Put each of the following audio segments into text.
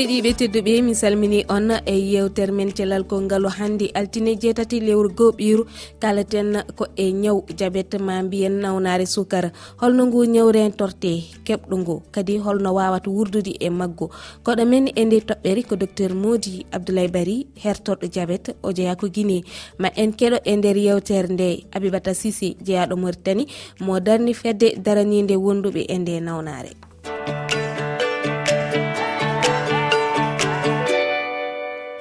heeɗiɓe tedduɓe mi salmini on e yewtere men celal konngalo hannde altine jeetati lewru goɓiru kalaten ko e ñaw jabet ma mbiyen nawnare sukara holno ngu ñawrentorte keɓɗo ngu kadi holno wawata wurdude e maggo koɗo men e nde toɓɓere ko docteur modi abdoulaye bari hertorɗo jabet o jeeya ko guine ma en keɗo e nder yewtere nde abibata sisi jeeyaɗo maritani mo darni fedde daranide wonduɓe e nde nawnare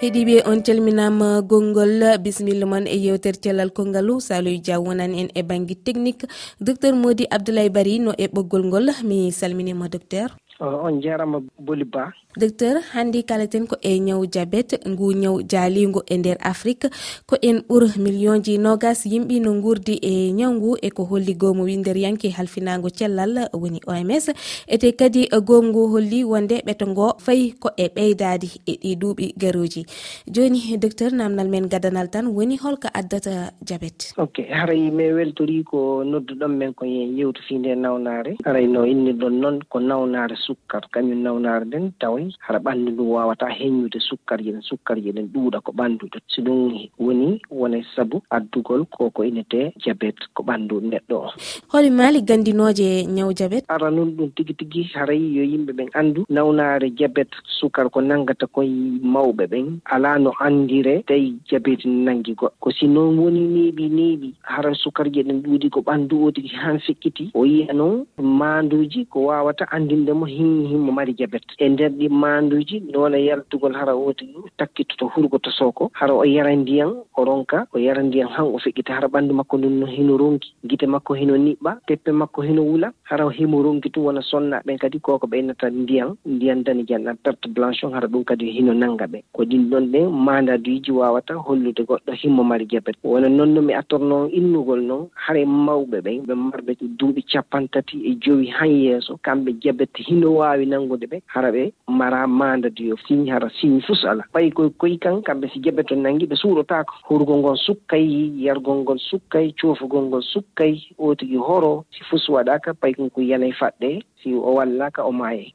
heeɗiɓe on calminama gongol. Bisimilla moon e yewtere cellal kongalu. Saloy dia wonani en e banggue technique. Docteur modi abdoulaye bari no e ɓoggol ngol. Mi salminima docteur. Euh, on jarama boli ba. Docteur hannde kaleten ko e ñaw diabete ngu ñaw jaaligu e nder afrique ko en ɓuur million ji nogas yimɓi no gurdi e ñaw ngu e ko holli gomo wi yanke halfinago cellal woni oms ete kadi gom ngu holli wonde ɓeto ngo fayi ko e ɓeydadi e ɗi duuɓi garoji joni docteur namdal men gadanal tan woni holko addata diabete ok haray mi weltori ko nodduɗon men ko e yewtu fi nde nawnare haray no innirɗon noon ko nawnare sukkar. Kañum nawnaare nden tawa hara ɓanndu ndu waawata heññude sukkarji ɗen. Sukkarji ɗen ɗuuɗa ko ɓanndu. So ɗum woni wona sabu addugol koko inete jabet ko ɓanndu neɗɗo. O holi maali ganndinooje ñaw jabet. Ara noon ɗum tigi tigi haray yo yimɓe ɓen anndu nawnaare jabet sukara ko nanngata koye mawɓe ɓen. Alaa no anndire tawi jabet nanngi goɗɗo ko si noon woni neeɓi neeɓi hara sukarji ɗen ɗuuɗi ko ɓanndu o tigi han fekkiti o yiya noon maanduuji ko waawata anndindemo hin himmo mari jabet. E nder ɗi manduji noon yaltugol hara wooti takkitoto hurgo to sooko. Hara o yara ndiyan o ronka o yara ndiyan han o feƴƴita. Hara ɓanndu makko ndunno hino ronki gite makko hino niɓɓa teppe makko hino wula. Hara himo ronki tum wona sonnaɓen kadi koko ɓeynata ndiyan ndiyan dani janɗan perte blanche on hara ɗum kadi hino nannga ɓe. Ko ɗin ɗon ɗen mandaduji wawata hollude goɗɗo himmo mari jabet. Wona noon no mi attorno innugol noon hara mawɓe ɓen ɓe marɓe duuɓi capantati e joyi han yeeso. Kamɓe jabet hino yo waawi nanngude ɓe hara ɓe mara maandadiyo signe hara signe fus ala ɓayi koye koyi kan kamɓe si jaɓe to nanngii ɓe suurotaako hurgol ngon sukkay yargol ngol sukkay coofugol ngol sukkay o tigi horo si fus waɗaaka ɓay kon ko yana faɗɗe si o wallaaka o maaye.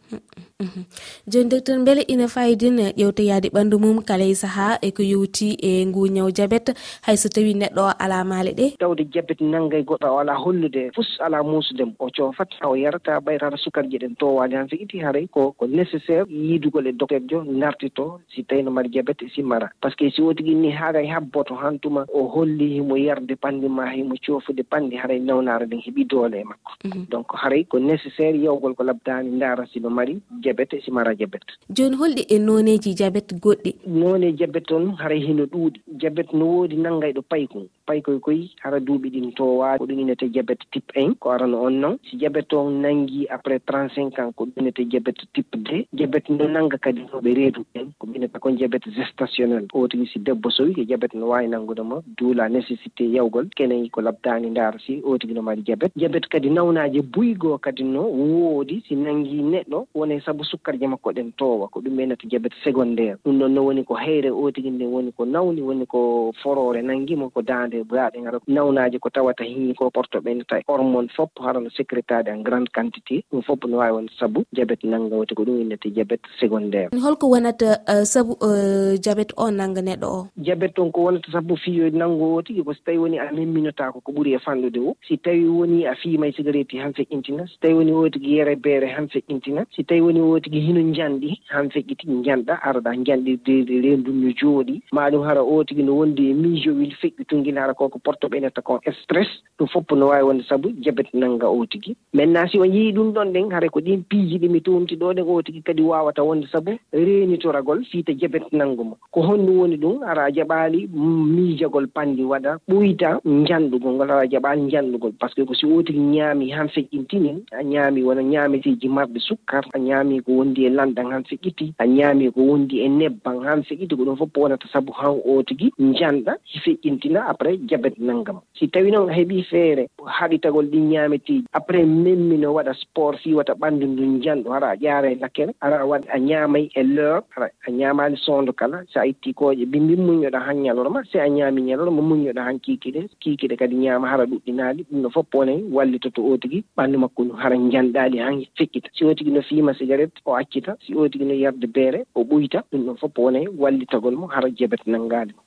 Mhm. joni docteur beele ina fayidin ƴewtoyade ɓandu mum kala e saaha eko yowti e ngu ñaw diabéte hayso tawi neɗɗo o ala maale ɗe? Tawde jabet nangga e goɗɗo o ala hollude fus ala musudem o coofat o yarata ɓaytata sukarji ɗen towani han so itti haray ko ko nécessaire yiidugol e docteur jo nartito si tawi no mari jabet si mara. Par ce que si o ni haaray e habboto han tuma o holli himo yarde pande ma himo coofude pande haray nawnara nden heeɓi doole e makko. Mhm. Donc haray ko nécessaire yewgol ko labdani ndaara sino mari diabéte e si mara diabéte joni holɗi e noneji diabéte goɗɗi? None diabéte toon haray hino ɗuuɗi. Diabéte no woodi nannga e ɗo paykon sappo e koyekoyi hara duuɓi ɗin towa ko ɗum inete diabéte type 1 ko arano on noon si diabéte on nangi après 35 ans ko ɗum inete diabéte type d diabéte no nanga kadi noɓe reedu ɓen ko inata kon diabéte gestationnel. O tigi si debbo sowi e ko diabéte no wawi nangudema duu la nécessité yawgol kene ko labdani ndaara si o tigi no mari diabéte diabéte kadi nawnaji buygo kadi no woodi si nangi neɗɗo wona saabu sukkarje makko ɗen towa ko ɗum ɓenata diabéte secondaire. Ɗum ɗon no woni ko heyre o tigi nde woni ko nawni woni ko forore nangimo ko dande e baaɗe ngara nawnaji ko tawata hii ko porto ɓen tawi. Hormone fop harano sécrétade en grande quantité. Ɗum fof no wawi wonde sabu diabéte nanggawte ko ɗum innete jabet secondaire. Holko wonata eh, sabu eh, jabet o nanga neɗɗo o? Jabet on ko wonata sabu fiyoyde o tigi ko so tawi woni a memminotako ko ɓuuri e fanɗude o si tawi woni a fiima e cigarette han feƴƴintina so tawi woni o tigi yere beere han feƴƴintina si tawi woni o tigi hino janɗi han feƴƴiti janɗa aroɗa janɗi de rendu no jooɗi. Ma ɗum hara o tigi no wondi e miijo feƴƴitungila haala ko ko porto netta ko stress ɗum fopp no waawi wonde sabu jabet nannga o tigi maintenant si on yii ɗum ɗon ɗen haray ko ɗin piiji ɗi mi tumti ɗo ɗen o tigi kadi waawata wonde sabu reenitoragol fiita jabet nanngu mo. Ko honɗum woni ɗum ara jaɓaali miijagol panndi waɗa ɓoyta njanndugol ngol ara jaɓaali njanndugol par ce que ko si o tigi ñaami han feƴƴintini a ñaami wona ñaameteeji marɗe sukkar a ñaami ko wondi e landan han feƴƴiti a ñaami ko wondi e nebban han feƴƴiti ko ɗum fof wonata sabu han o tigi njanɗa feƴƴintina. Après feere jabet nanngam si tawi noon a heɓii feere haɗitagol ɗi ñaameteeji après memmino waɗa sport fiwata ɓanndu ndun njanɗo hara a ƴaara e lakkere ara waɗ a ñaamay e l'heure hara a ñaamaali sondo kala so a itti kooƴe bimbi muñoɗa han ñalorma si a ñaami ñalorma muñoɗa han kiikiɗe kiikiɗe kadi ñaama hara ɗuɗɗinaali ɗum no fof wone wallitoto o tigi ɓanndu makko ndu hara njanɗaali han fekkita. Si o tigi no fiima cigarette o accita si o tigi no yarde beere o ɓuyta ɗum ɗon fof wone wallitagol mo hara jebet nanngaali mo.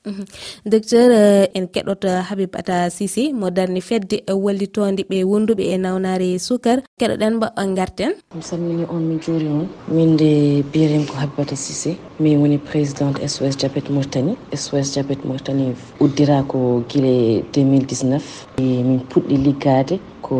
Docteur eh, en keɗo dr. Habib ata sisi mo darni fedde wallitode ɓe wonduɓe e nawnare sukar keɗoɗen keɗoɗenɓa garten mi salmini on mi juuri on. Min minde biyerim ko habibata sisi min woni présidente sos diabet mauritanie sos diabet mauritanie uddira ko guile 2019 e min puɗɗi liggade ko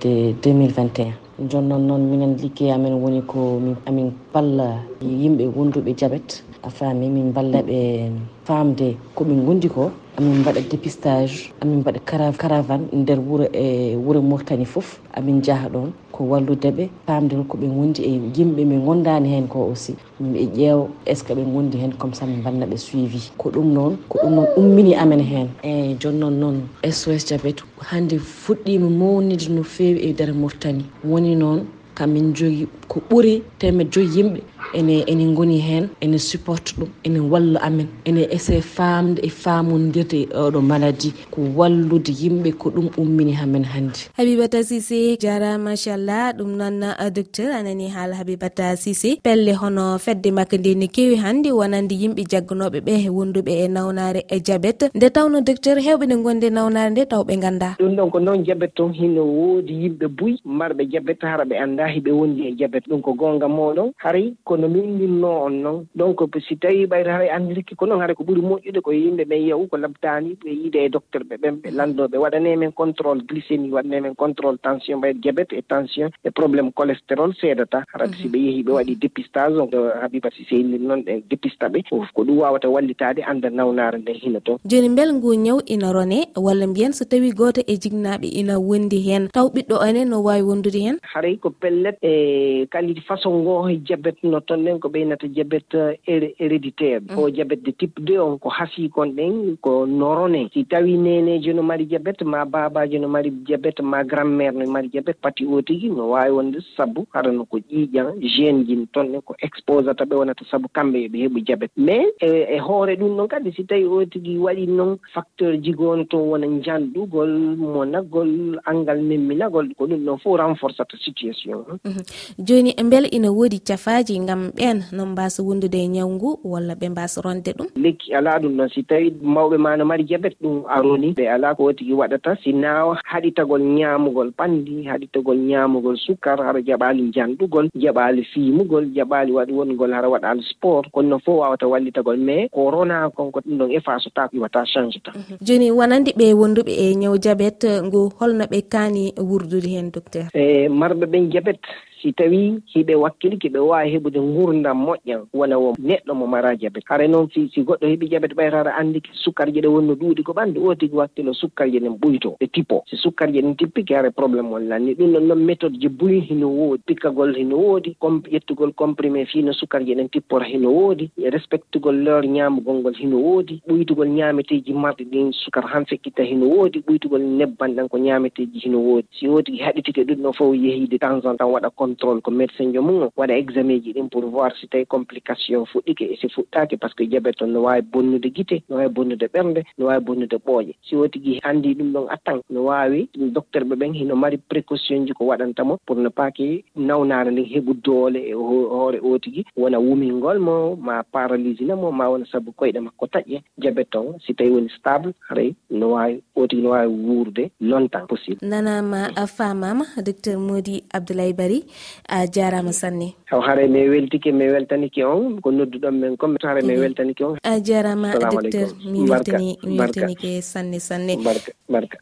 de 2021 jonnon noon minen liggey amen woni ko amin balla yimɓe wonduɓe diabet a faami min ballaɓe famde komin gondi ko amin mbaɗa dépistage amin mbaɗa caravane nder wuuro e wuuro mortani foof amin jaaha ɗon ko walludeɓe famde holko gondi e yimɓe ɓe gondani hen ko aussi. Ɓe ƴeew est ce que ɓe gondi hen comme ça min mbanna ɓe suivi. Ko ɗum noon ko ɗum noon ummini amen hen. Eyyi joni noon sos diabete hande fuɗɗima mawnide no fewi e nder mortani woni noon kamin jogui ko ɓuuri temed joyi yimɓe ene enen goni hen ene supporte ɗum ene walla amen. Ene essaye famde e famodirde oɗo eh, maladie ko wallude yimɓe ko ɗum ummini hamen hannde habibata sisé jara machallah. Ɗum noon eh, docteur anani haala habibata sisé pelle hono fedde makko nde ne kewi hannde wonande yimɓe jaggunoɓe ɓe wonduɓe e nawnare e diabete nde tawno docteur hewɓe ne gonde nawnare nde taw ɓe ganda ɗum ɗon ko noon diabete toon hino woodi yimɓe buy. Marɓe diabete hara ɓe anda hiɓe wondi e diabete ɗum ko gonga moɗon. Haray ko kono min nginnoo on noon donc si tawii ɓayde haray andiriki ko noon hara ko ɓuri moƴƴude ko yimɓe ɓen yahu ko labtaani ɓe yiide e docteur ɓe ɓen ɓe lanndooɓe waɗanee men contrôle glycémie waɗanee men contrôle tension mbayde diabete et tension e probléme cholestérol seedata. Harade mhm. si ɓe yehii ɓe waɗi dépistage o euh, habiba si seynir noon ɗe dépista ɓe. Ko ɗum waawata wallitaade annda nawnaare nde hina toon jooni mbel ngu ñaw ina ronee walla mbiyen so tawii gooto e jignaaɓe ina wondi heen taw ɓiɗɗo ane no waawi wondude heen? Haray ko pellet e kalidi façon ngoo e diabete no ton ɗen ko ɓeynata diabéte eh, er-, héréditaire. Mm. Ko diabéte de type deux on ko hasi kon ɗen ko norone. Si tawi nenejo no mari diabéte ma babajo no mari diabéte ma grand mère no mari diabéte pati o tigui no wawi wonde saabu harano ko ƴiiƴan géne jin toon ɗen ko exposata ɓe wonata saabu kamɓe yoɓe heeɓi diabéte mais e, e hoore ɗum ɗon kadi si tawi o tigui waɗi noon facteur jigono toon wona janɗugol monagol angal memminagol ko ɗum ɗon fof renforcata situation. Mm-hmm. Joni beele ina woodi cafaji gam kam ɓen no mbasa wondude e ñawngu walla ɓe mbasa ronde ɗum? Lekki ala ɗum ɗon si tawi mawɓe ma no mari jabet ɗum aroni ɓe ala ko watigi waɗata. Si nawa haɗitagol ñamugol ɓandi haɗitagol ñamugol sukar hara jaɓali janɗugol jaɓali fimugol jaɓali waɗi wongol hara waɗal sport. Kono noon fof wawata wallitagol. Mais ko rona konko ɗum ɗon effaceta iwata change tan mhm. joni wonandi ɓe wonduɓe e ñaw jabet ngu holno ɓe kaani wurdude hen docteur? E marɓe ɓen jabet. si tawi hiɓe wakkilki ɓe wawa heɓude gurdam moƴƴan wona wo neɗɗo mo mara jabet hara noon si si goɗɗo heeɓi jabet ɓaytata andi sukkarje ɗe wonno ɗuuɗi ko ɓandu o tigi wakkilo sukkarje ɗen ɓuyto ɗe tippo. Si sukkarje ɗen tippiki hara probléme on lanni ɗum ɗon noon méthode ji buy hino woodi pikkagol hino woodi ƴettugol comprimé fino sukkarje ɗen tippora hino woodi respectugol leur ñamugol ngol hino woodi ɓuytugol ñameteji marɗi ɗin sukar han fekkitta hino woodi ɓuytugol nebban ɗan ko ñameteji hino woodi. Si woodi haɗitike ɗum ɗon fof yehiide temps en temps waɗa contrôle ko médecin jo mum o waɗa examen ji ɗin pour voir si tawi complication fuɗɗike e si fuɗɗaki par ce que diabéte on no wawi bonnude guite no wawi bonnude ɓernde no wawi bonnude ɓooƴe. Si o tigui andi ɗum ɗon attan no wawi docteur ɓe ɓen hino mari précaution ji ko waɗantamo pour ne paaki nawnare nden heɓu doole e hoore o tigui wona wumingol mo ma paralyse namo ma wona saabu koyɗe makko taƴƴe diabéte on si tawi woni stable haray no wawi o tigui no wawi wuurde longtemps possible. Nanama famama docteur modi abdoulaye bari a jarama sanne. Aw haara mi weltike mi weltanike on ko nodduɗon men ko haara mi mhm. weltanike on. A jarama docteur mi weltani mi weltanike sanne sanne. Barka barka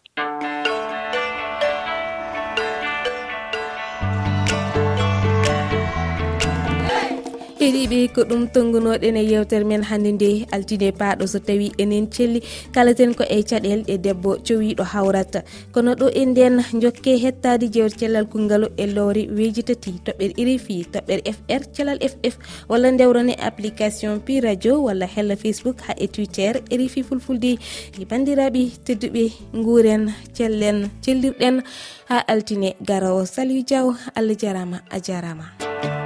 heeɗiɓe ko ɗum tongunoɗen e yewtere men hannde nde. Altine paaɗo so tawi enen celli. Kalaten ko e caɗele ɗe debbo cowiɗo hawrata. Kono ɗo e nden jokke hettade jewte cellal konngalu e lowre weji tati. Toɓɓere rfi toɓɓere fr cellal ff walla ndewrone application pi radio walla hella facebook ha e twitter rfi fulfulde. Bandiraɓe tedduɓe guuren cellen cellirɗen ha altine. Garawo saliou diaw allah jarama a jarama.